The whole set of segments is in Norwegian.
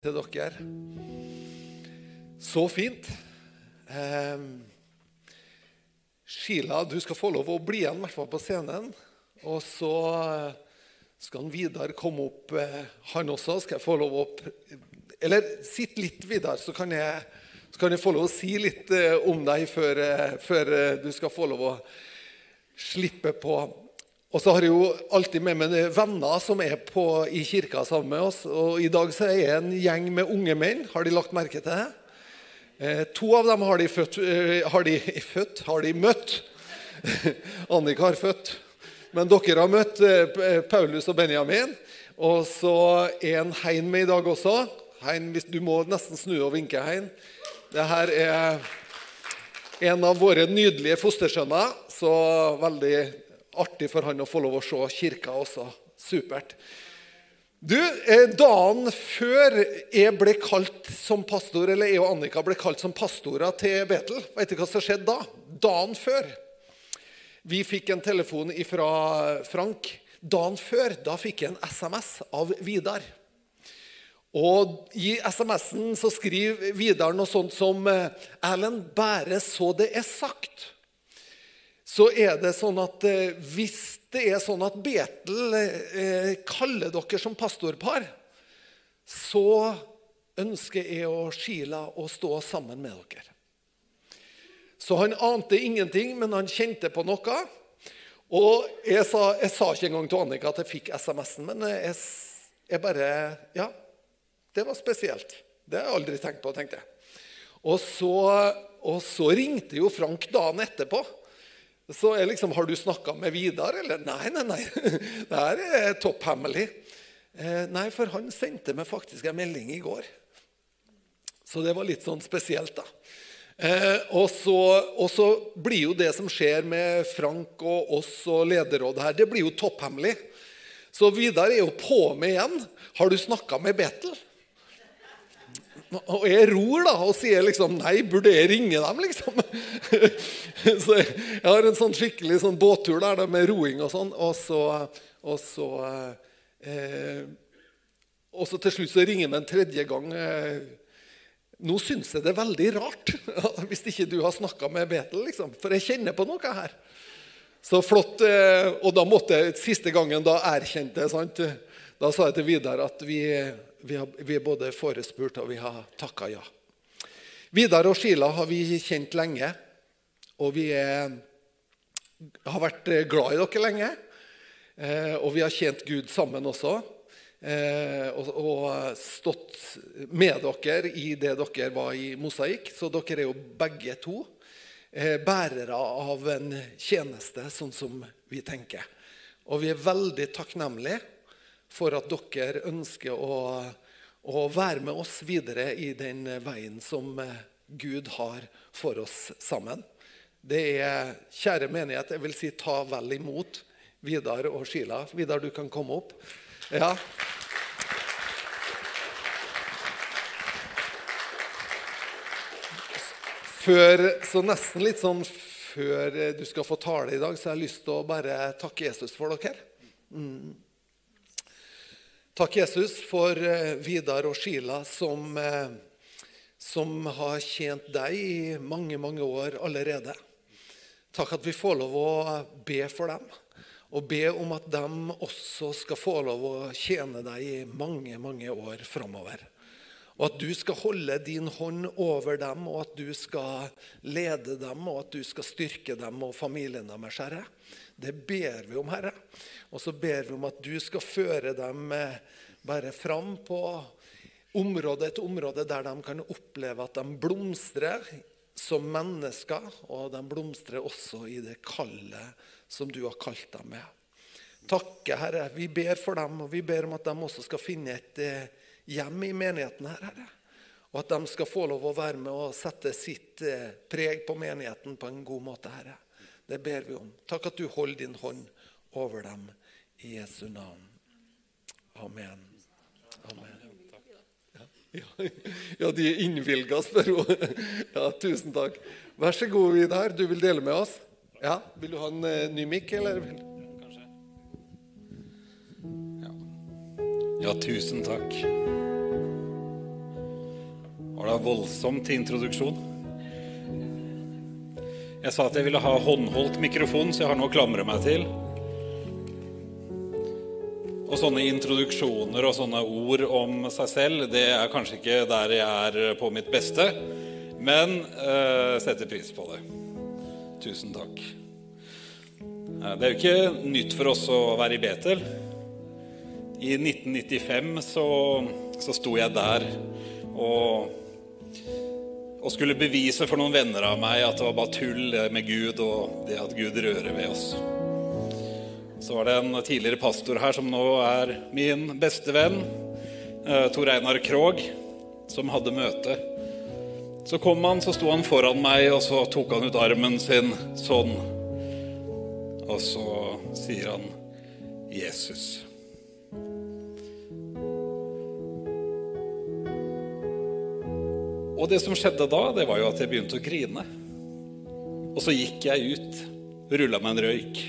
til dere. Så fint. Eh, Sheila, du skal få lov å bli igjen, i hvert fall på scenen. Og så skal han Vidar komme opp, eh, han også. Skal jeg få lov å Eller sitt litt, Vidar, så kan jeg, så kan jeg få lov å si litt eh, om deg før, eh, før eh, du skal få lov å slippe på. Og så har jeg jo alltid med meg venner som er på, i kirka sammen med oss. Og i dag så er jeg en gjeng med unge menn. Har de lagt merke til det? Eh, to av dem har de, født, eh, har de, født, har de møtt. Annika har født. Men dere har møtt eh, Paulus og Benjamin. Og så er en Hein med i dag også. Hein, du må nesten snu og vinke, Hein. Dette er en av våre nydelige fostersønner. Så veldig artig for han å få lov å se kirka også. Supert. Du, Dagen før jeg ble kalt som pastor, eller jeg og Annika ble kalt som pastorer til Betel, vet du hva som skjedde da? Dagen før. Vi fikk en telefon fra Frank. Dagen før da fikk jeg en SMS av Vidar. Og I SMS-en så skriver Vidar noe sånt som Erlend, bare så det er sagt så er det sånn at eh, hvis det er sånn at Betel eh, kaller dere som pastorpar, så ønsker jeg og Sheila å stå sammen med dere. Så han ante ingenting, men han kjente på noe. Og jeg sa, jeg sa ikke engang til Annika at jeg fikk SMS-en, men jeg, jeg, bare Ja, det var spesielt. Det har jeg aldri tenkt på, tenkte jeg. Og så, og så ringte jo Frank dagen etterpå. Så er liksom, Har du snakka med Vidar, eller? Nei, nei, nei. Det her er topphemmelig. Eh, nei, for han sendte meg faktisk en melding i går. Så det var litt sånn spesielt, da. Eh, og, så, og, så, blir jo det som skjer med Frank og oss og lederrådet her, det blir jo topphemmelig. Så Vidar er jo på med igjen. Har du snakka med Betel? Og jeg ror da og sier liksom Nei, burde jeg ringe dem, liksom? så jeg har en sånn skikkelig sånn båttur der med roing og sånn. Og så, og så, eh, og så til slutt så ringer jeg meg en tredje gang. Eh, nå syns jeg det er veldig rart hvis ikke du har snakka med Betel, liksom. For jeg kjenner på noe her. Så flott. Eh, og da måtte jeg siste gangen da erkjente sant? Da sa jeg til Vidar at vi vi, har, vi er både forespurt og vi har takka ja. Vidar og Sheila har vi kjent lenge, og vi er, har vært glad i dere lenge. Eh, og vi har tjent Gud sammen også. Eh, og, og, stått med dere i det dere var i mosaikk. Så dere er jo begge to eh, bærere av en tjeneste, sånn som vi tenker. Og vi er veldig takknemlige for at dere ønsker å, å, være med oss videre i den veien som eh, Gud har for oss sammen. Det er, kjære menighet, jeg vil si ta vel imot Vidar og Sheila. Vidar, du kan komme opp. Ja. Før, så nesten litt sånn før du skal få tale i dag, så har jeg lyst til å bare takke Jesus for dere. Mm. Takk, Jesus, for eh, Vidar og Sheila, som, eh, som har tjent deg i mange, mange år allerede. Takk at vi får lov å be for dem, og be om at de også skal få lov å tjene deg i mange, mange år framover. Og at du skal holde din hånd over dem, og at du skal lede dem, og at du skal styrke dem og familien deres, Herre. Det ber vi om, Herre. Og så ber vi om at du skal føre dem eh, bare fram på område etter område der de kan oppleve at de blomstrer som mennesker, og de blomstrer også i det kallet som du har kalt dem med. Takke, Herre. Vi ber for dem, og vi ber om at de også skal finne et eh, hjem i menigheten her, Herre. Og at de skal få lov å være med og sette sitt eh, preg på menigheten på en god måte, Herre. Det ber vi om. Takk at du holder din hånd over dem i Jesu navn. Amen. Amen. Ja, de er innvilga, spør hun. Ja, tusen takk. Vær så god, Vidar. Du vil dele med oss? Ja, Vil du ha en uh, ny mikk, eller? Kanskje. Ja. ja, tusen takk. Var det voldsomt til introduksjon? Jeg sa at jeg ville ha håndholdt mikrofon, så jeg har noe å klamre meg til. Og sånne introduksjoner og sånne ord om seg selv, det er kanskje ikke der jeg er på mitt beste, men uh, setter pris på det. Tusen takk. Uh, det er jo ikke nytt for oss å være i Betel. I 1995 så, så sto jeg der og og skulle bevise for noen venner av meg at det var bare tull med Gud og det at Gud rører ved oss. Så var det en tidligere pastor her som nå er min beste venn, eh, Tor Einar Krog, som hadde møte. Så kom han, så sto han foran meg, og så tok han ut armen sin sånn. Og så sier han 'Jesus'. Og det som skjedde da, det var jo at jeg begynte å grine. Og så gikk jeg ut, rulla meg en røyk.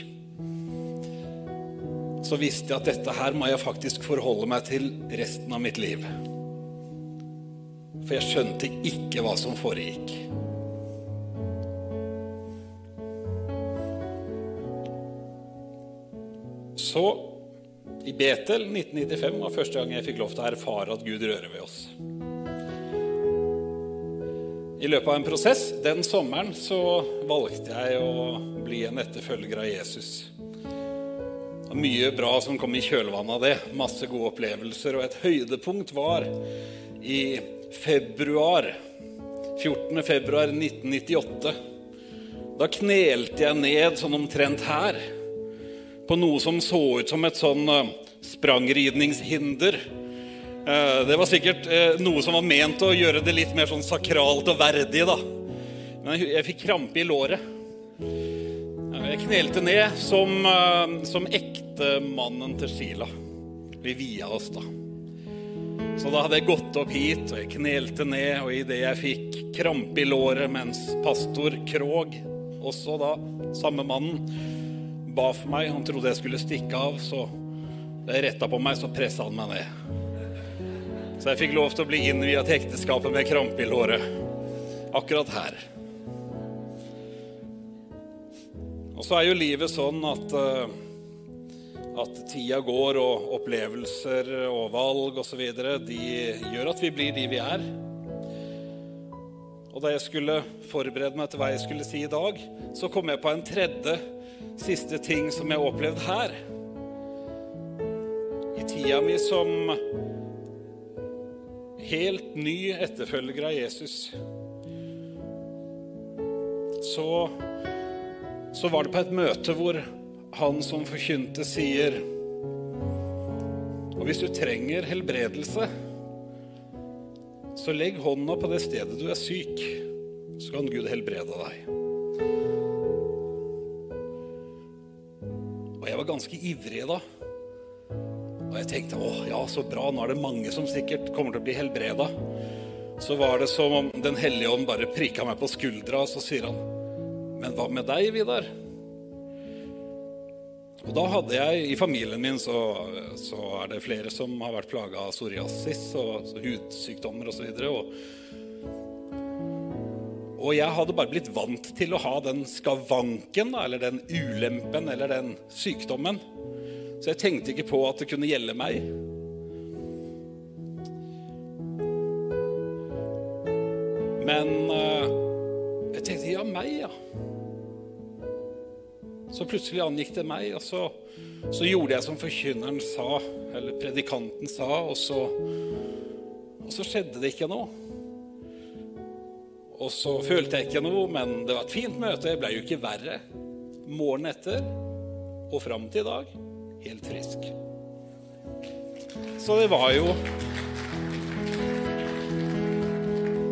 Så visste jeg at dette her må jeg faktisk forholde meg til resten av mitt liv. For jeg skjønte ikke hva som foregikk. Så i Betel 1995 var første gang jeg fikk lov til å erfare at Gud rører ved oss. I løpet av en prosess den sommeren så valgte jeg å bli en etterfølger av Jesus. Og mye bra som kom i kjølvannet av det. Masse gode opplevelser. Og et høydepunkt var i februar. 14. februar 1998. Da knelte jeg ned sånn omtrent her på noe som så ut som et sånn eh, sprangridningshinder det var sikkert eh, noe som var ment å gjøre det litt mer sånn sakralt og verdig. da. Men jeg fikk krampe i låret. Eh, jeg knelte ned som, som ektemannen til Sheila. Vi via oss, da. Så da hadde jeg gått opp hit, og jeg knelte ned, og idet jeg fikk krampe i låret mens pastor Krog, også da samme mannen, ba for meg Han trodde jeg skulle stikke av, så da jeg retta på meg, så pressa han meg ned. Så jeg fikk lov til å bli innviet til ekteskapet med krampe i låret. Akkurat her. Og så er jo livet sånn at, eh, at tida går, og opplevelser og valg osv. de gjør at vi blir de vi er. Og da jeg skulle forberede meg til hva jeg skulle si i dag, så kom jeg på en tredje, siste ting som jeg har opplevd her. I tida mi som helt ny etterfølger av Jesus, så, så var det på et møte hvor han som forkynte, sier Og hvis du trenger helbredelse, så legg hånda på det stedet du er syk, så kan Gud helbrede deg. Og jeg var ganske ivrig da. Og jeg tenkte å ja, så bra, nå er det mange som sikkert kommer til å bli helbreda. Så var det som om Den hellige ånd bare prikka meg på skuldra, og så sier han, men hva med deg, Vidar? Og da hadde jeg I familien min så, så er det flere som har vært plaga av psoriasis og hudsykdommer osv. Og, og jeg hadde bare blitt vant til å ha den skavanken, eller den ulempen, eller den sykdommen. Så jeg tenkte ikke på at det kunne gjelde meg. Men uh, jeg tenkte ja, meg, ja. Så plutselig angikk det meg, og så, så gjorde jeg som forkynneren sa, eller predikanten sa, og så, og så skjedde det ikke noe. Og så følte jeg ikke noe, men det var et fint møte. Jeg ble jo ikke verre. Morgenen etter og fram til i dag helt frisk. Så det var jo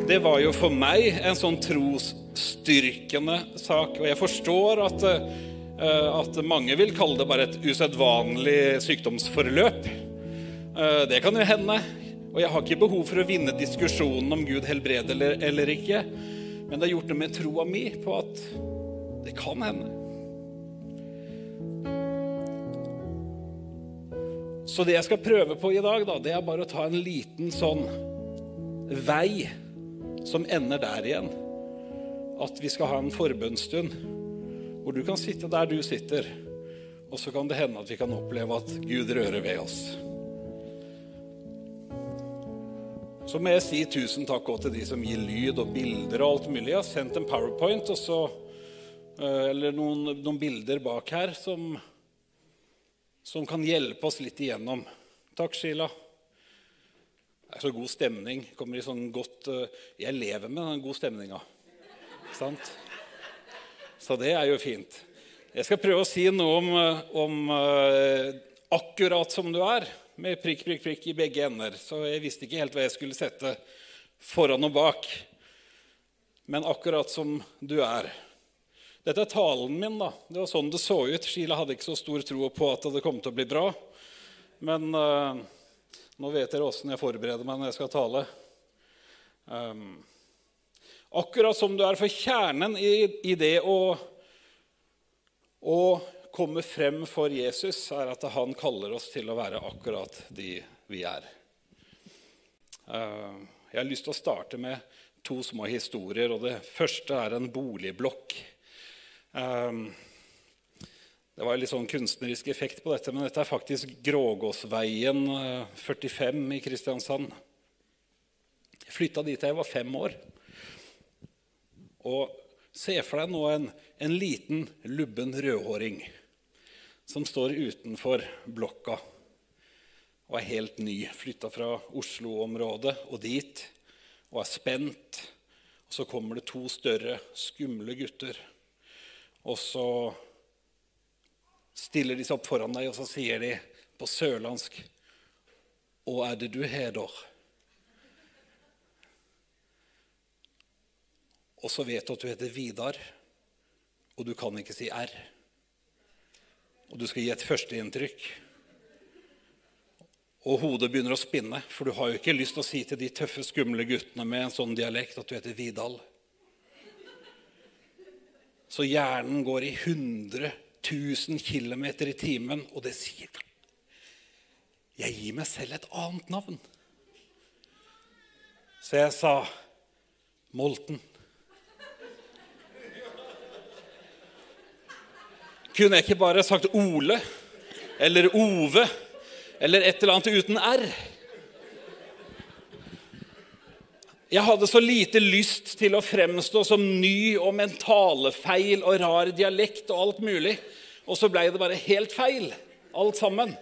Det var jo for meg en sånn trosstyrkende sak. Og jeg forstår at, eh, at mange vil kalle det bare et usedvanlig sykdomsforløp. Eh, det kan jo hende. Og jeg har ikke behov for å vinne diskusjonen om Gud helbreder eller, eller ikke. Men det har gjort det med troa mi på at det kan hende. Så det jeg skal prøve på i dag, da, det er bare å ta en liten sånn vei som ender der igjen. At vi skal ha en forbønnsstund hvor du kan sitte der du sitter, og så kan det hende at vi kan oppleve at Gud rører ved oss. Så må jeg si tusen takk også til de som gir lyd og bilder og alt mulig. Jeg har sendt en powerpoint og så, eh, eller noen, noen bilder bak her som, som kan hjelpe oss litt igjennom. Takk, Sheila. Det er så god stemning. Kommer i sånn godt, eh, Jeg lever med den gode stemninga. Sant? Så det er jo fint. Jeg skal prøve å si noe om, eh, om akkurat som du er med prikk, prikk, prikk i begge ender. Så jeg visste ikke helt hva jeg skulle sette foran og bak. Men akkurat som du er. Dette er talen min. da. Det var sånn det så ut. Sheila hadde ikke så stor tro på at det kom til å bli bra. Men uh, nå vet dere åssen jeg forbereder meg når jeg skal tale. Um, akkurat som du er. For kjernen i, i det å, å komme frem for Jesus, er at han kaller oss til å være akkurat de vi er. Uh, jeg har lyst til å starte med to små historier. og Det første er en boligblokk. Eh, det var litt sånn kunstnerisk effekt på dette, men dette er faktisk Grågåsveien 45 eh, i Kristiansand. Jeg flytta dit da jeg var fem år. Og Se for deg nå en, en liten, lubben rødhåring som står utenfor blokka og er helt ny. Flytta fra Oslo-området og dit og er spent. Og så kommer det to større, skumle gutter. Og så stiller de seg opp foran deg, og så sier de på sørlandsk «Å, er det du heder?» Og så vet du at du heter Vidar, og du kan ikke si R og du skal gi et førsteinntrykk, og hodet begynner å spinne, for du har jo ikke lyst til å si til de tøffe, skumle guttene med en sånn dialekt at du heter Vidal. Så hjernen går i 100 000 km i timen, og det sier Jeg gir meg selv et annet navn. Så jeg sa Molten. Kunne jeg ikke bare sagt Ole eller Ove eller et eller annet uten R? Jeg hadde så lite lyst til å fremstå som ny og mentalefeil og rar dialekt og alt mulig. Og så blei det bare helt feil, alt sammen.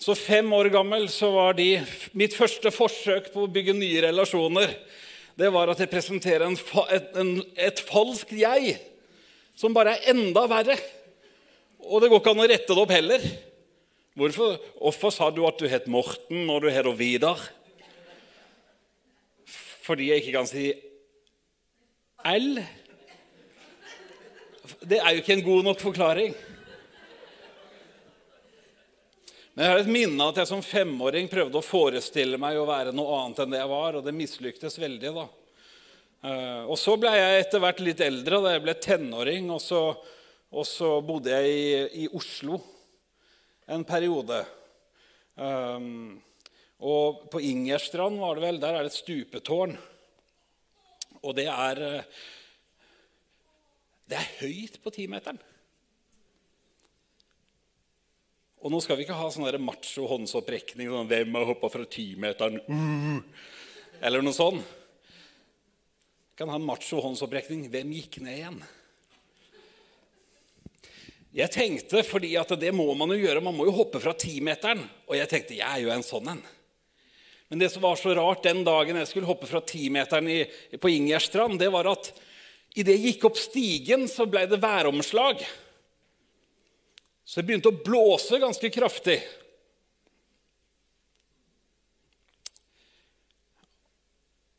Så fem år gammel så var de Mitt første forsøk på å bygge nye relasjoner det var at jeg presenterer en, et, en, et falskt jeg som bare er enda verre. Og det går ikke an å rette det opp heller. Hvorfor, Hvorfor sa du at du het Morten når du heter Vidar? Fordi jeg ikke kan si L? Det er jo ikke en god nok forklaring. Men jeg har et minne at jeg som femåring prøvde å forestille meg å være noe annet enn det jeg var, og det mislyktes veldig. da. Eh, og så ble jeg etter hvert litt eldre, da jeg ble tenåring. Og så, og så bodde jeg i, i, Oslo en periode. Um, og på Ingerstrand var det vel, der er det et stupetårn. Og det er Det er høyt på timeteren. Og nå skal vi ikke ha sånn macho håndsopprekning. Sånn, 'Hvem har hoppa fra timeteren?' Uh, eller noe sånt Vi kan ha en macho håndsopprekning. Hvem gikk ned igjen? Jeg tenkte, fordi at det må man jo gjøre, man må jo hoppe fra timeteren. Og jeg tenkte jeg er jo en sånn en. Men det som var så rart den dagen jeg skulle hoppe fra timeteren på Ingerstrand, det var at idet jeg gikk opp stigen, så ble det væromslag. Så det begynte å blåse ganske kraftig.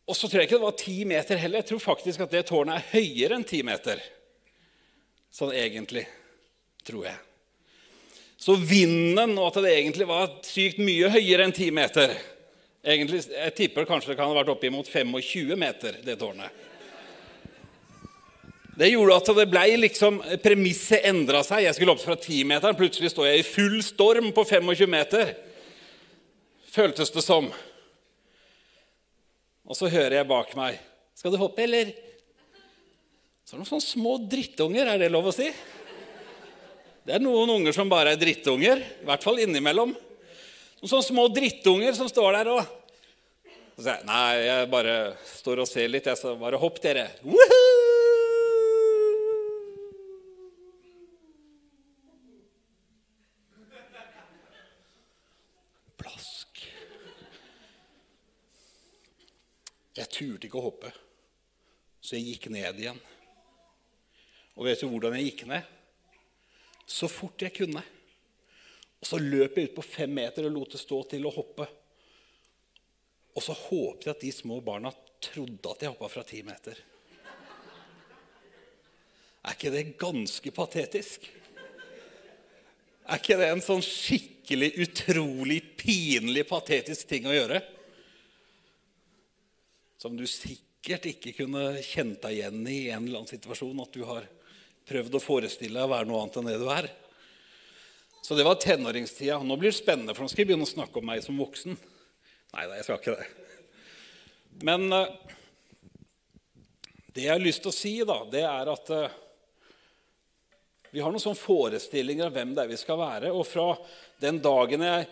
Og så tror jeg ikke det var ti meter heller. Jeg tror faktisk at det tårnet er høyere enn ti meter. Sånn egentlig, tror jeg. Så vinden, og at det egentlig var sykt mye høyere enn ti meter Egentlig, Jeg tipper kanskje det kan ha vært oppimot 25 meter, det tårnet. Det gjorde at det ble liksom, Premisset endra seg. Jeg skulle opp fra 10-meteren. Plutselig står jeg i full storm på 25 meter. Føltes det som. Og så hører jeg bak meg 'Skal du hoppe, eller?' Så er det noen sånne små drittunger. Er det lov å si? Det er noen unger som bare er drittunger. I hvert fall innimellom. Noen sånne små drittunger som står der og Så sier jeg nei, jeg bare står og ser litt. Jeg så bare hopp, dere. Woohoo! Plask. Jeg turte ikke å hoppe, så jeg gikk ned igjen. Og vet du hvordan jeg gikk ned? Så fort jeg kunne. Og så løp jeg ut på fem meter og lot det stå til å hoppe. Og så håpet jeg at de små barna trodde at jeg hoppa fra ti meter. Er ikke det ganske patetisk? Er ikke det en sånn skikkelig utrolig pinlig patetisk ting å gjøre? Som du sikkert ikke kunne kjent deg igjen i i en eller annen situasjon. At du har prøvd å forestille deg å være noe annet enn det du er. Så det var tenåringstida. Nå blir det spennende, for nå skal jeg begynne å snakke om meg som voksen. Nei da, jeg skal ikke det. Men uh, det jeg har lyst til å si, da, det er at uh, vi har noen sånne forestillinger av hvem det er vi skal være. Og fra den dagen jeg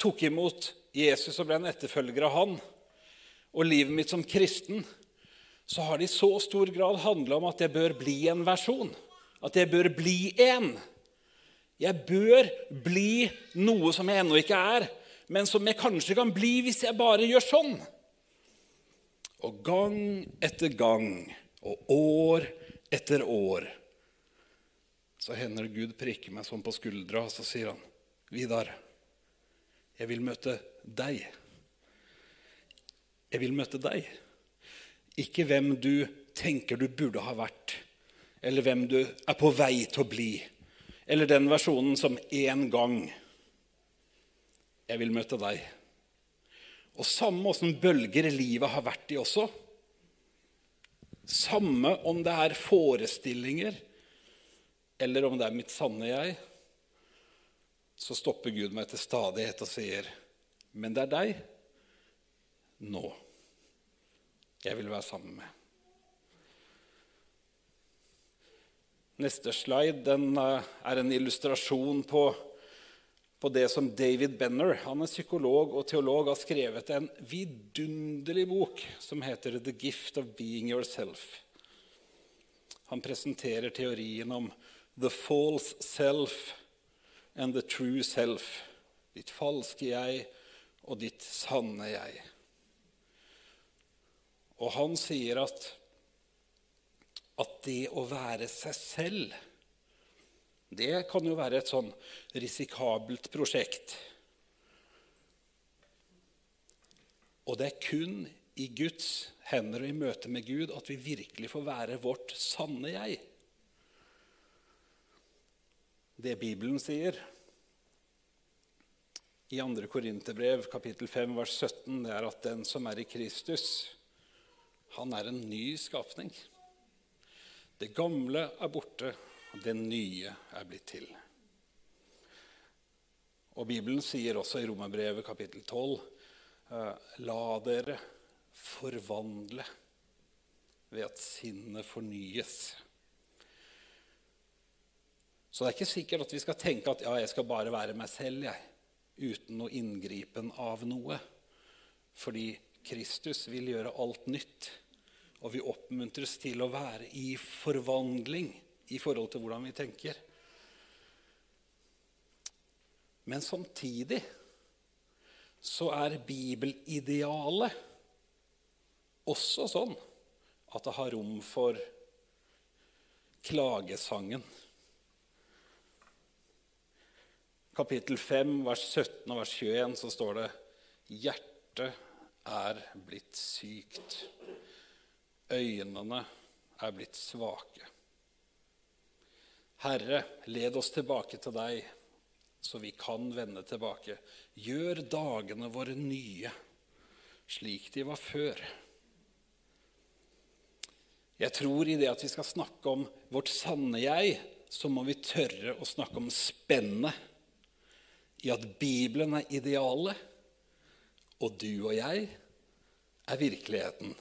tok imot Jesus og ble en etterfølger av han, og livet mitt som kristen, så har det i så stor grad handla om at jeg bør bli en versjon. At jeg bør bli en. Jeg bør bli noe som jeg ennå ikke er, men som jeg kanskje kan bli hvis jeg bare gjør sånn. Og gang etter gang og år etter år så hender det Gud prikker meg sånn på skuldra, og så sier han, 'Vidar, jeg vil møte deg.' Jeg vil møte deg. Ikke hvem du tenker du burde ha vært, eller hvem du er på vei til å bli, eller den versjonen som en gang Jeg vil møte deg. Og samme åssen bølger livet har vært i også. Samme om det er forestillinger, eller om det er mitt sanne jeg, så stopper Gud meg til stadighet og sier, 'Men det er deg nå jeg vil være sammen med'. Neste slide den er en illustrasjon på, på det som David Benner, han er psykolog og teolog, har skrevet en vidunderlig bok som heter 'The Gift of Being Yourself'. Han presenterer teorien om the false self and the true self. Ditt falske jeg og ditt sanne jeg. Og han sier at, at det å være seg selv, det kan jo være et sånn risikabelt prosjekt. Og det er kun i Guds hender og i møte med Gud at vi virkelig får være vårt sanne jeg. Det Bibelen sier i 2. Korinterbrev kapittel 5 vers 17, det er at den som er i Kristus, han er en ny skapning. Det gamle er borte, og det nye er blitt til. Og Bibelen sier også i Romerbrevet kapittel 12.: La dere forvandle ved at sinnet fornyes. Så det er ikke sikkert at vi skal tenke at ja, jeg skal bare være meg selv, jeg, uten noe inngripen av noe. Fordi Kristus vil gjøre alt nytt. Og vi oppmuntres til å være i forvandling i forhold til hvordan vi tenker. Men samtidig så er bibelidealet også sånn at det har rom for klagesangen. kapittel 5, vers 17 og vers 21, så står det Hjertet er blitt sykt. Øynene er blitt svake. Herre, led oss tilbake til deg, så vi kan vende tilbake. Gjør dagene våre nye, slik de var før. Jeg tror i det at vi skal snakke om vårt sanne jeg, så må vi tørre å snakke om spennet i at Bibelen er idealet, og du og jeg er virkeligheten.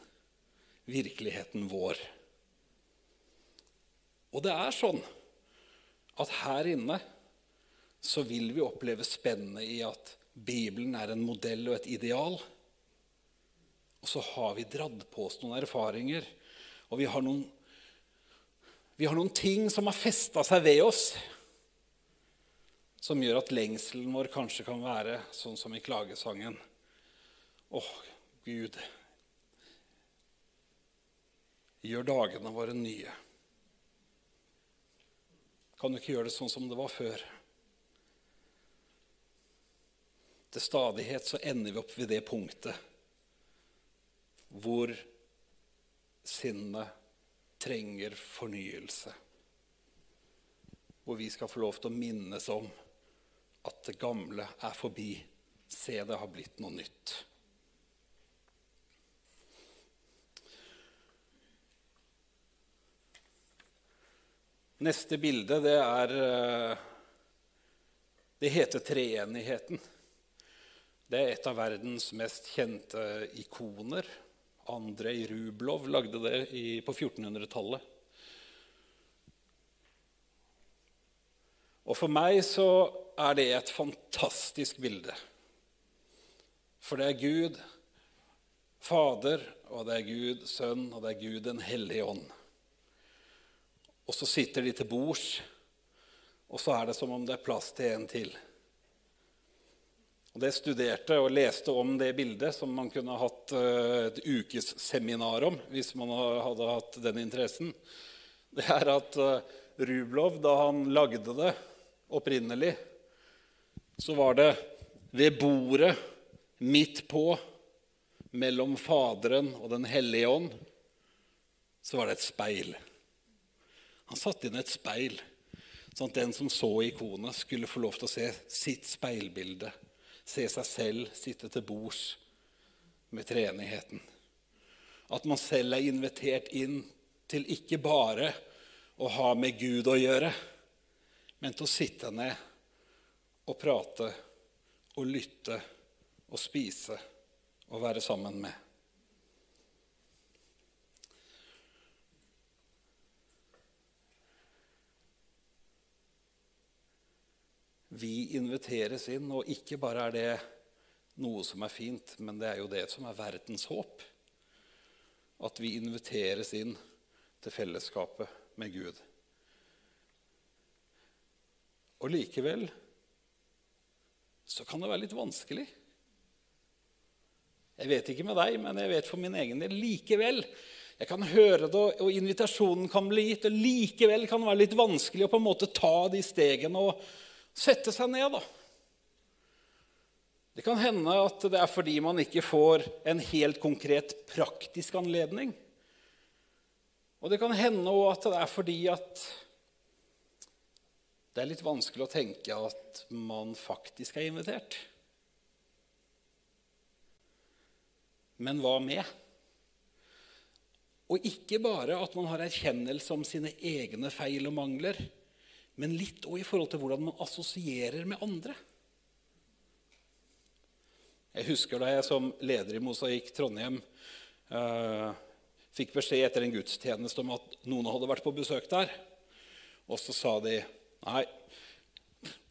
Virkeligheten vår. Og det er sånn at her inne så vil vi oppleve spennet i at Bibelen er en modell og et ideal. Og så har vi dratt på oss noen erfaringer, og vi har noen, vi har noen ting som har festa seg ved oss, som gjør at lengselen vår kanskje kan være sånn som i klagesangen. Åh, Gud, gjør dagene våre nye. Kan du ikke gjøre det sånn som det var før? Til stadighet så ender vi opp ved det punktet hvor sinnet trenger fornyelse. Hvor vi skal få lov til å minnes om at det gamle er forbi. Se, det har blitt noe nytt. Neste bilde, det er eh, Det heter treenigheten. Det er et av verdens mest kjente ikoner. Andrej Rublov lagde det på 1400-tallet. Og for meg så er det et fantastisk bilde. For det er Gud Fader, og det er Gud Sønn, og det er Gud Den hellige ånd. Og så sitter de til bords, og så er det som om det er plass til en til. Og Det studerte og leste om det bildet, som man kunne hatt eh, et ukesseminar om hvis man hadde hatt den interessen. Det er at eh, Rublov, da han lagde det opprinnelig, så var det ved bordet midt på, mellom Faderen og Den hellige ånd, så var det et speil. Han satte inn et speil, sånn at den som så ikonet, skulle få lov til å se sitt speilbilde. Se seg selv sitte til bords med treenigheten. At man selv er invitert inn til ikke bare å ha med Gud å gjøre, men til å sitte ned og prate og lytte og spise og være sammen med. Vi inviteres inn, og ikke bare er det noe som er fint, men det er jo det som er verdens håp. At vi inviteres inn til fellesskapet med Gud. Og likevel så kan det være litt vanskelig. Jeg vet ikke med deg, men jeg vet for min egen del likevel. Jeg kan høre det, og invitasjonen kan bli gitt, og likevel kan det være litt vanskelig å på en måte ta de stegene og sette seg ned, da. Det kan hende at det er fordi man ikke får en helt konkret praktisk anledning. Og det kan hende at det er fordi at det er litt vanskelig å tenke at man faktisk er invitert. Men hva med? Og ikke bare at man har erkjennelse om sine egne feil og mangler, men litt òg i forhold til hvordan man assosierer med andre. Jeg husker da jeg som leder i Mosaikk Trondheim eh, fikk beskjed etter en gudstjeneste om at noen hadde vært på besøk der. Og så sa de nei,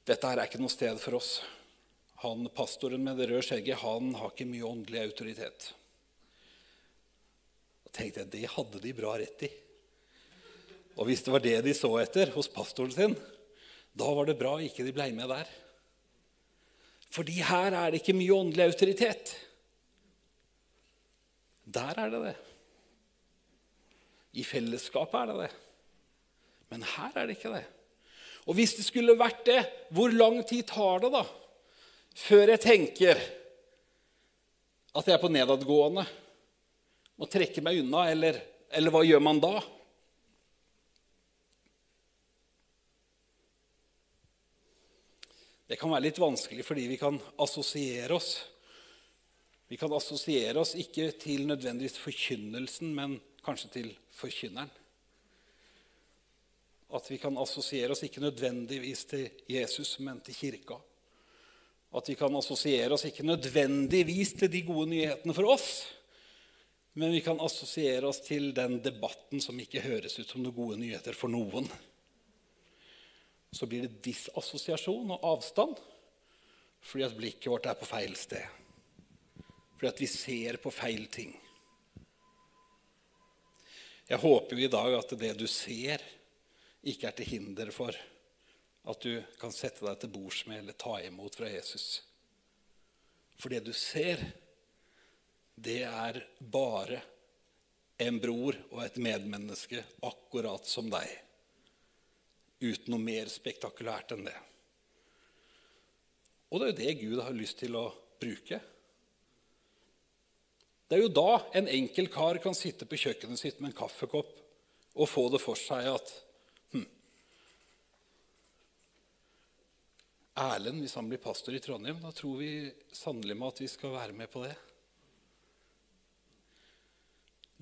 dette her er ikke noe sted for oss. Han Pastoren med det røde skjegget han har ikke mye åndelig autoritet. Da tenkte jeg det hadde de bra rett i. Og hvis det var det de så etter hos pastoren sin, da var det bra ikke de ble med der. Fordi her er det ikke mye åndelig autoritet. Der er det det. I fellesskapet er det det. Men her er det ikke det. Og hvis det skulle vært det, hvor lang tid tar det da før jeg tenker at jeg er på nedadgående? Må trekke meg unna, eller, eller hva gjør man da? Det kan være litt vanskelig fordi vi kan assosiere oss. Vi kan assosiere oss ikke til nødvendigvis forkynnelsen, men kanskje til forkynneren. At vi kan assosiere oss ikke nødvendigvis til Jesus, men til kirka. At vi kan assosiere oss ikke nødvendigvis til de gode nyhetene for oss, Men vi kan assosiere oss til den debatten som ikke høres ut som noen gode nyheter for noen. Så blir det disassosiasjon og avstand fordi at blikket vårt er på feil sted. Fordi at vi ser på feil ting. Jeg håper jo i dag at det du ser, ikke er til hinder for at du kan sette deg til bords med eller ta imot fra Jesus. For det du ser, det er bare en bror og et medmenneske akkurat som deg. Uten noe mer spektakulært enn det. Og det er jo det Gud har lyst til å bruke. Det er jo da en enkel kar kan sitte på kjøkkenet sitt med en kaffekopp og få det for seg at hm, Erlend, hvis han blir pastor i Trondheim, da tror vi sannelig med at vi skal være med på det.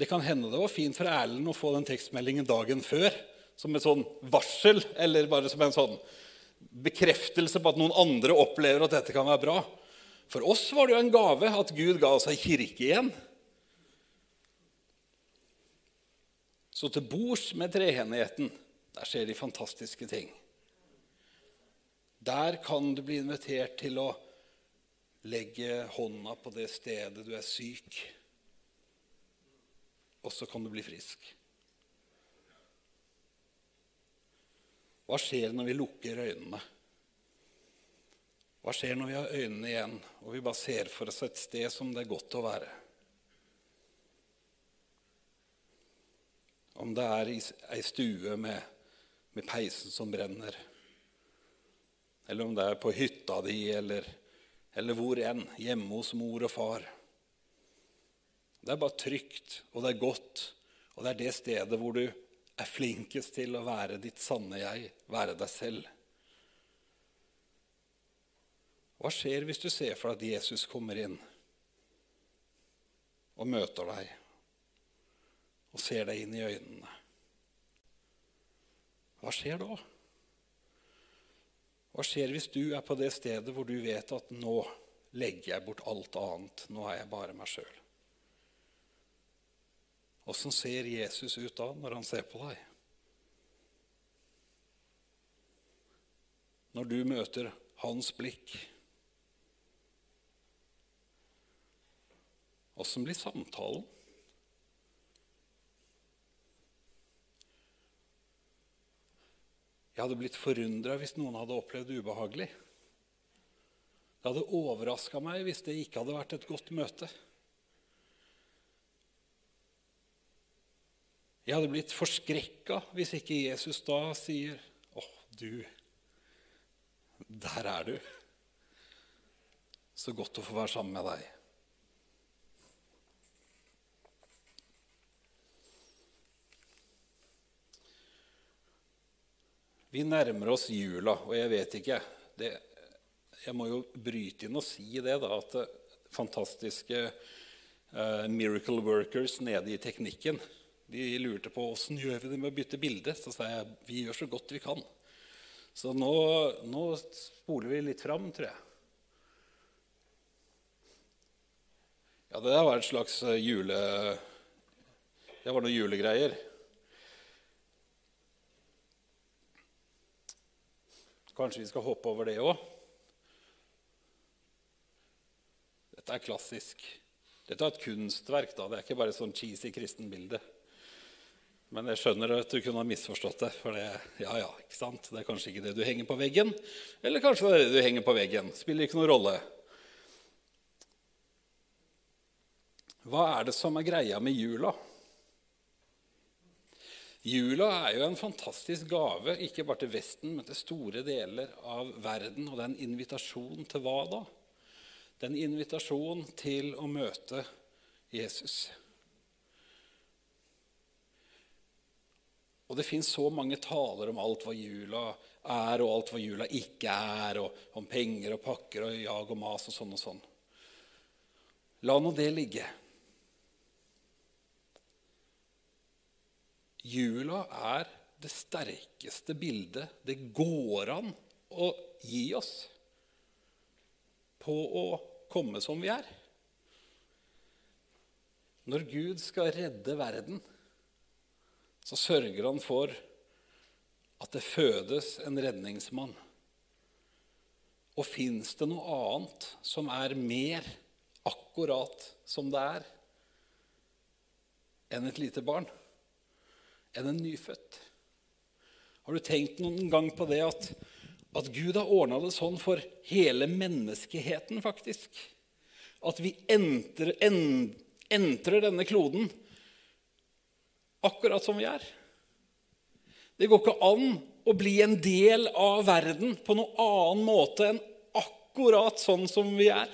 Det kan hende det var fint for Erlend å få den tekstmeldingen dagen før som et sånn varsel, eller bare som en sånn bekreftelse på at noen andre opplever at dette kan være bra. For oss var det jo en gave at Gud ga oss ei kirke igjen. Så til bords med trehenigheten, der skjer de fantastiske ting. Der kan du bli invitert til å legge hånda på det stedet du er syk, og så kan du bli frisk. Hva skjer når vi lukker øynene? Hva skjer når vi har øynene igjen og vi bare ser for oss et sted som det er godt å være? Om det er ei stue med, med, peisen som brenner, eller om det er på hytta di, eller, eller hvor enn, hjemme hos mor og far. Det er bare trygt, og det er godt, og det er det stedet hvor du er flinkest til å være ditt sanne jeg, være deg selv. Hva skjer hvis du ser for deg at Jesus kommer inn og møter deg og ser deg inn i øynene? Hva skjer da? Hva skjer hvis du er på det stedet hvor du vet at nå legger jeg bort alt annet, nå er jeg bare meg sjøl? Åssen ser Jesus ut da når han ser på deg? Når du møter hans blikk Åssen blir samtalen? Jeg hadde blitt forundra hvis noen hadde opplevd det ubehagelig. Det hadde overraska meg hvis det ikke hadde vært et godt møte. Jeg hadde blitt forskrekka hvis ikke Jesus da sier 'Å, du, der er du. Så godt å få være sammen med deg.' Vi nærmer oss jula, og jeg vet ikke det, Jeg må jo bryte inn og si det, da, at det fantastiske uh, Miracle Workers nede i teknikken de lurte på åssen gjør vi det med å bytte bilde. Så sa jeg vi gjør så godt vi kan. Så nå, nå spoler vi litt fram, tror jeg. Ja, det var et slags eh, jule... Det var noen julegreier. Kanskje vi skal hoppe over det òg? Dette er klassisk. Dette er et kunstverk. da. Det er ikke bare sånn cheesy kristenbilde. Men jeg skjønner at du kunne ha misforstått det. For det, ja, ja, ikke sant? det er kanskje ikke det du henger på veggen. Eller kanskje det er det du henger på veggen. Spiller ikke noen rolle. Hva er det som er greia med jula? Jula er jo en fantastisk gave, ikke bare til Vesten, men til store deler av verden. Og det er en invitasjon til hva da? Det er en invitasjon til å møte Jesus. Og det fins så mange taler om alt hva jula er, og alt hva jula ikke er, og om penger og pakker og jag og mas og sånn og sånn. La nå det ligge. Jula er det sterkeste bildet det går an å gi oss på å komme som vi er. Når Gud skal redde verden, så sørger han for at det fødes en redningsmann. Og fins det noe annet som er mer akkurat som det er, enn et lite barn? Enn en nyfødt? Har du tenkt noen gang på det at, at Gud har ordna det sånn for hele menneskeheten, faktisk? At vi entrer, en, entrer denne kloden akkurat som vi er? Det går ikke an å bli en del av verden på noen annen måte enn akkurat sånn som vi er.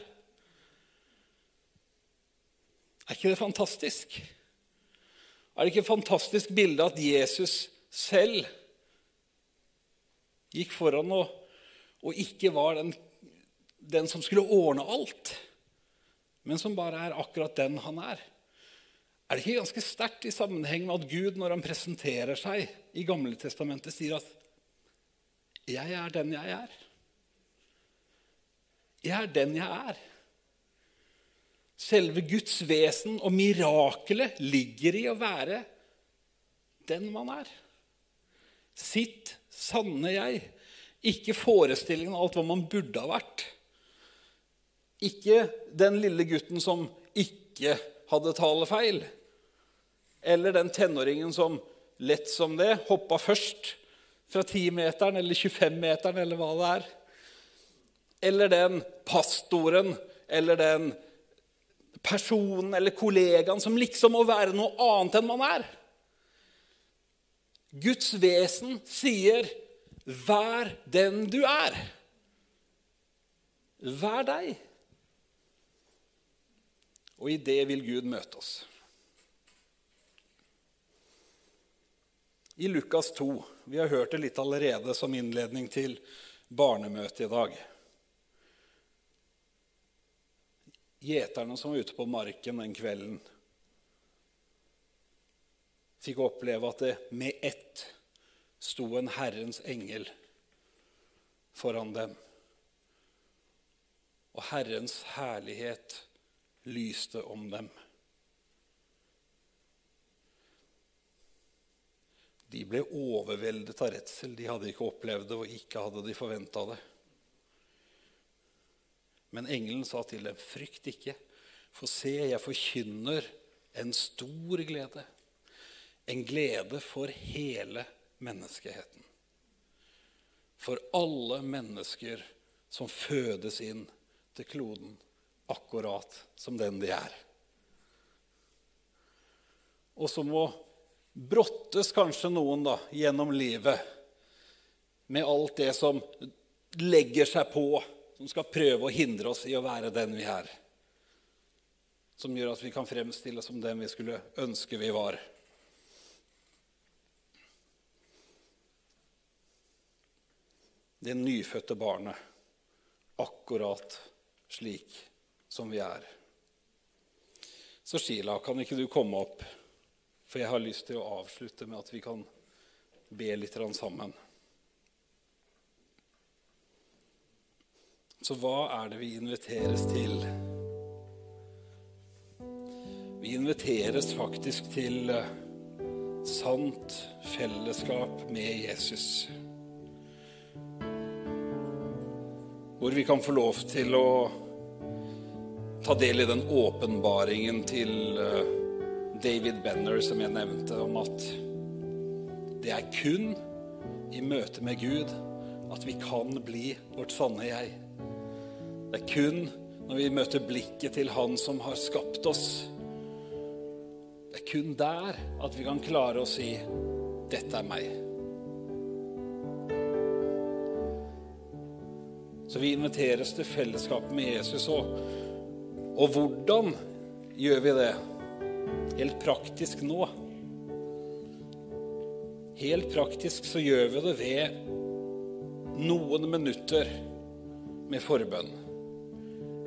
Er ikke det fantastisk? Er det ikke et fantastisk bilde at Jesus selv gikk foran og, og ikke var den, den som skulle ordne alt, men som bare er akkurat den han er? Er det ikke ganske sterkt i sammenheng med at Gud, når han presenterer seg i Gamle Testamentet, sier at 'Jeg er den jeg er'? Jeg er den jeg er. Selve Guds vesen og mirakelet ligger i å være den man er. Sitt sanne jeg. Ikke forestillingen av alt hva man burde ha vært. Ikke den lille gutten som ikke hadde talefeil. Eller den tenåringen som lett som det hoppa først fra 10-meteren eller 25-meteren eller hva det er. Eller den pastoren eller den personen eller kollegaen som liksom må være noe annet enn man er. Guds vesen sier 'vær den du er'. Vær deg. Og i det vil Gud møte oss. I Lukas 2 Vi har hørt det litt allerede som innledning til barnemøtet i dag. Gjeterne som var ute på marken den kvelden, fikk oppleve at det med ett sto en Herrens engel foran dem. Og Herrens herlighet lyste om dem. De ble overveldet av redsel. De hadde ikke opplevd det, og ikke hadde de forventa det. Men engelen sa til dem, 'Frykt ikke, for se, jeg forkynner en stor glede.' En glede for hele menneskeheten. For alle mennesker som fødes inn til kloden akkurat som den de er. Og så må brottes kanskje noen da, gjennom livet med alt det som legger seg på, som skal prøve å hindre oss i å være den vi er. Som gjør at vi kan fremstille oss som den vi skulle ønske vi var. det nyfødte barnet akkurat slik som vi er. Så Sheila, kan ikke du komme opp? For jeg har lyst til å avslutte med at vi kan be litt sammen. Så hva er det vi inviteres til? Vi inviteres faktisk til eh, sant fellesskap med Jesus. Hvor vi kan få lov til å ta del i den åpenbaringen til eh, David Benner som jeg nevnte, om at det er kun i møte med Gud at vi kan bli vårt sanne jeg. Det er kun når vi møter blikket til Han som har skapt oss. Det er kun der at vi kan klare å si 'Dette er meg'. Så vi inviteres til fellesskap med Jesus. Og, og hvordan gjør vi det? Helt praktisk nå. Helt praktisk så gjør vi det ved noen minutter med forbønn.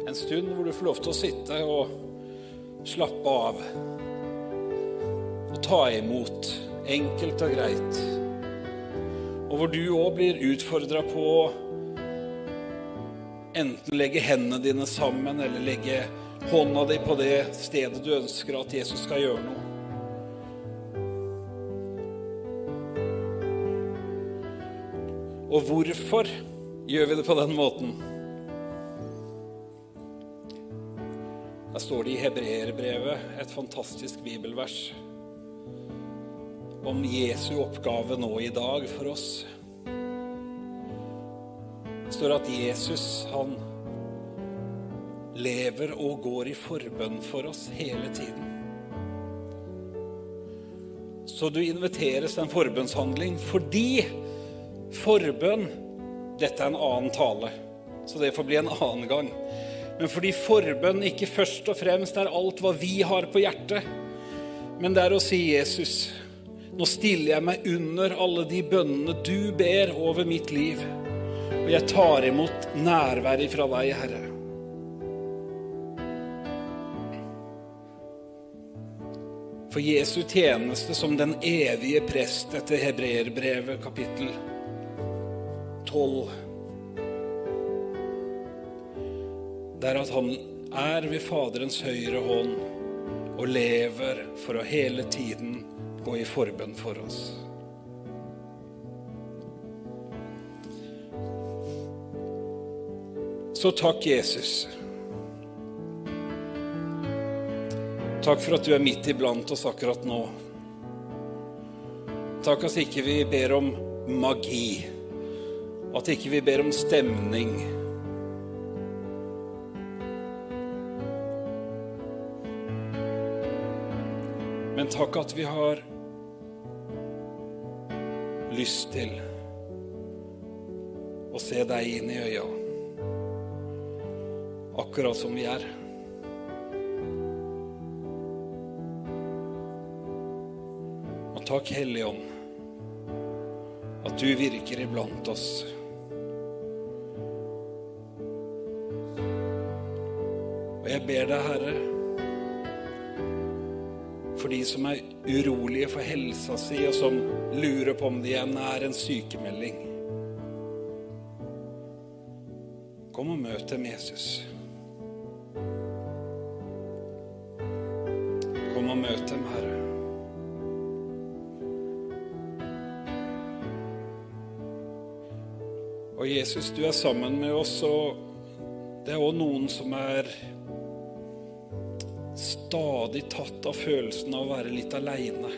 En stund hvor du får lov til å sitte og slappe av. Og ta imot, enkelt og greit. Og hvor du òg blir utfordra på enten legge hendene dine sammen eller legge hånda di på det stedet du ønsker at Jesus skal gjøre noe. Og hvorfor gjør vi det på den måten? Der står det i Hebreerbrevet, et fantastisk bibelvers, om Jesu oppgave nå i dag for oss. Står at Jesus, han lever og går i forbønn for oss hele tiden. Så du inviteres til en forbønnshandling fordi forbønn Dette er en annen tale, så det får bli en annen gang. Men fordi forbønn ikke først og fremst er alt hva vi har på hjertet, men det er å si Jesus, nå stiller jeg meg under alle de bønnene du ber over mitt liv, og jeg tar imot nærværet fra deg, Herre. For Jesu tjeneste som den evige prest etter Hebreerbrevet kapittel 12 Det er at han er ved Faderens høyre hånd og lever for å hele tiden gå i forbønn for oss. Så takk, Jesus. Takk for at du er midt iblant oss akkurat nå. Takk at ikke vi ber om magi, at ikke vi ber om stemning. Men takk at vi har lyst til å se deg inn i øya, akkurat som vi er. Og takk, Hellige Ånd, at du virker iblant oss. Og jeg ber deg, Herre, for de som er urolige for helsa si, og som lurer på om de er en sykemelding. Kom og møt dem, Jesus. Møt dem, Herre. Og Jesus, du er sammen med oss, og det er òg noen som er stadig tatt av følelsen av å være litt aleine.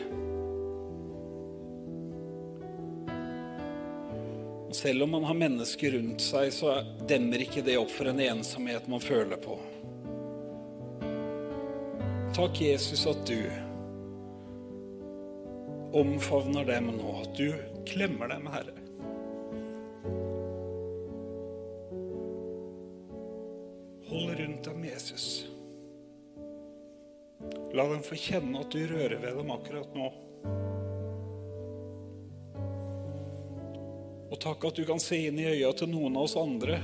Selv om man har mennesker rundt seg, så demmer ikke det opp for en ensomhet man føler på. Takk, Jesus, at du omfavner dem nå, at du klemmer dem, Herre. Hold rundt dem, Jesus. La dem få kjenne at du rører ved dem akkurat nå. Og takk at du kan se inn i øya til noen av oss andre.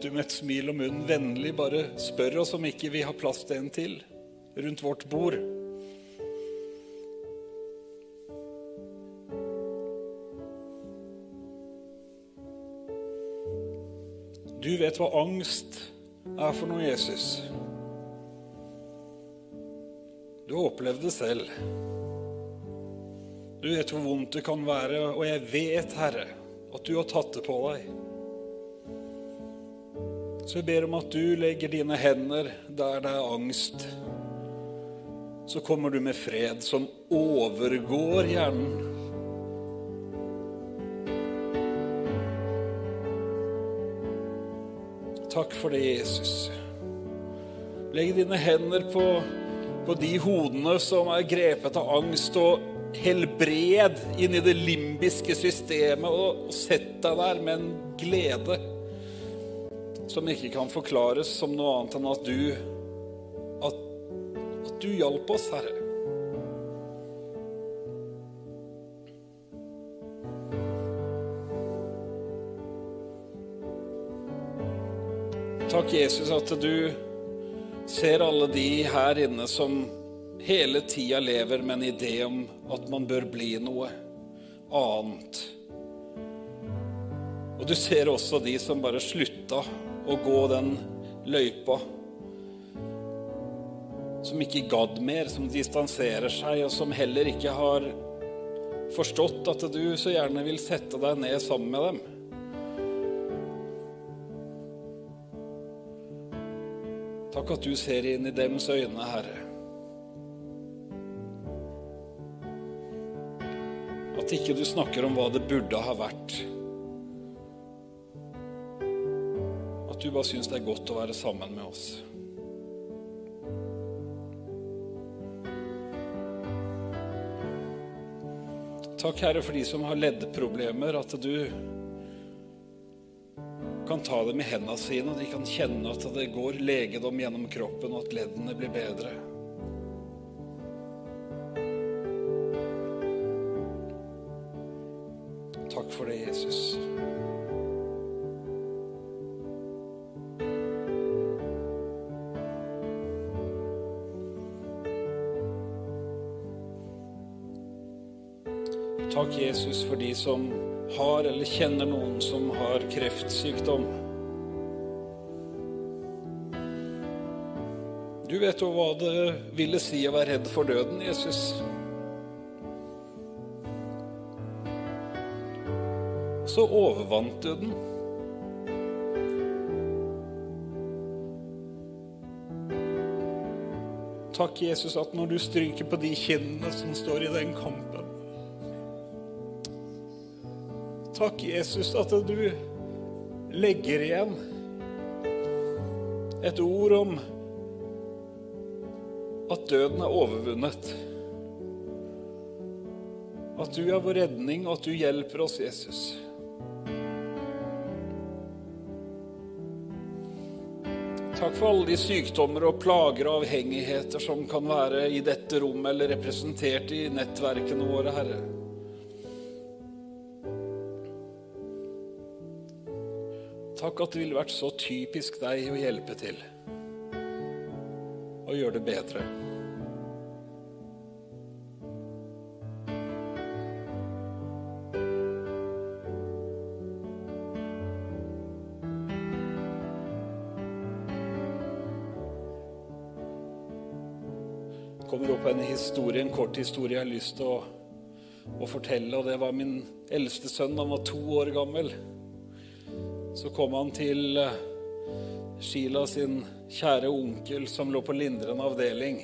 At du med et smil om munnen vennlig bare spør oss om ikke vi har plass til en til rundt vårt bord. Du vet hva angst er for noe, Jesus. Du har opplevd det selv. Du vet hvor vondt det kan være, og jeg vet, Herre, at du har tatt det på deg. Så jeg ber om at du legger dine hender der det er angst. Så kommer du med fred som overgår hjernen. Takk for det, Jesus. Legg dine hender på, på de hodene som er grepet av angst, og helbred inn i det limbiske systemet, og sett deg der med en glede som ikke kan forklares som noe annet enn at du at, at du hjalp oss, Herre. Takk, Jesus, at du ser alle de her inne som hele tida lever med en idé om at man bør bli noe annet. Og du ser også de som bare slutta å gå den løypa. Som ikke gadd mer, som distanserer seg, og som heller ikke har forstått at du så gjerne vil sette deg ned sammen med dem. Takk at du ser inn i dems øyne, Herre. At ikke du snakker om hva det burde ha vært. Du bare syns det er godt å være sammen med oss. Takk, Herre, for de som har leddproblemer, at du kan ta dem i hendene sine, og de kan kjenne at det går legedom gjennom kroppen, og at leddene blir bedre. Som har eller kjenner noen som har kreftsykdom. Du vet jo hva det ville si å være redd for døden, Jesus. Så overvant du den. Takk, Jesus, at når du stryker på de kinnene som står i den kampen Takk, Jesus, at du legger igjen et ord om at døden er overvunnet. At du er vår redning, og at du hjelper oss, Jesus. Takk for alle de sykdommer og plager og avhengigheter som kan være i dette rommet eller representert i nettverkene våre, Herre. Takk at det ville vært så typisk deg å hjelpe til og gjøre det bedre. kommer opp en historie, en kort historie jeg har lyst til å, å fortelle. og Det var min eldste sønn. Han var to år gammel. Så kom han til eh, Sheila sin kjære onkel som lå på lindrende avdeling.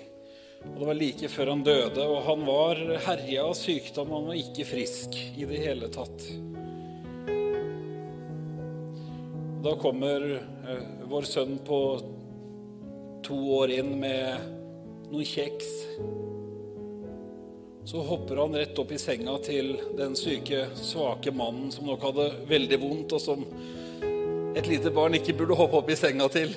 Og Det var like før han døde, og han var herja av sykdom. Han var ikke frisk i det hele tatt. Da kommer eh, vår sønn på to år inn med noen kjeks. Så hopper han rett opp i senga til den syke, svake mannen som nok hadde veldig vondt, og som et lite barn ikke burde hoppe opp i senga til.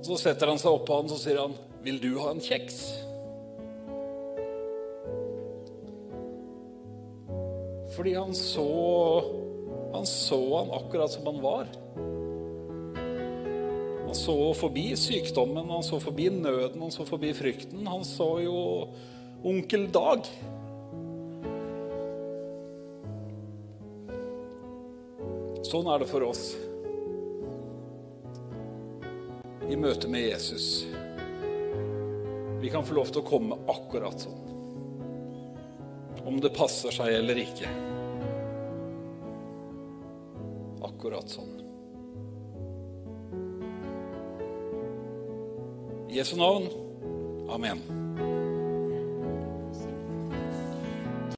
Så setter han seg oppå han og sier han, 'Vil du ha en kjeks?' Fordi han så Han så han akkurat som han var. Han så forbi sykdommen, han så forbi nøden, han så forbi frykten. Han så jo onkel Dag. Sånn er det for oss i møte med Jesus. Vi kan få lov til å komme akkurat sånn. Om det passer seg eller ikke. Akkurat sånn. I Jesu navn. Amen.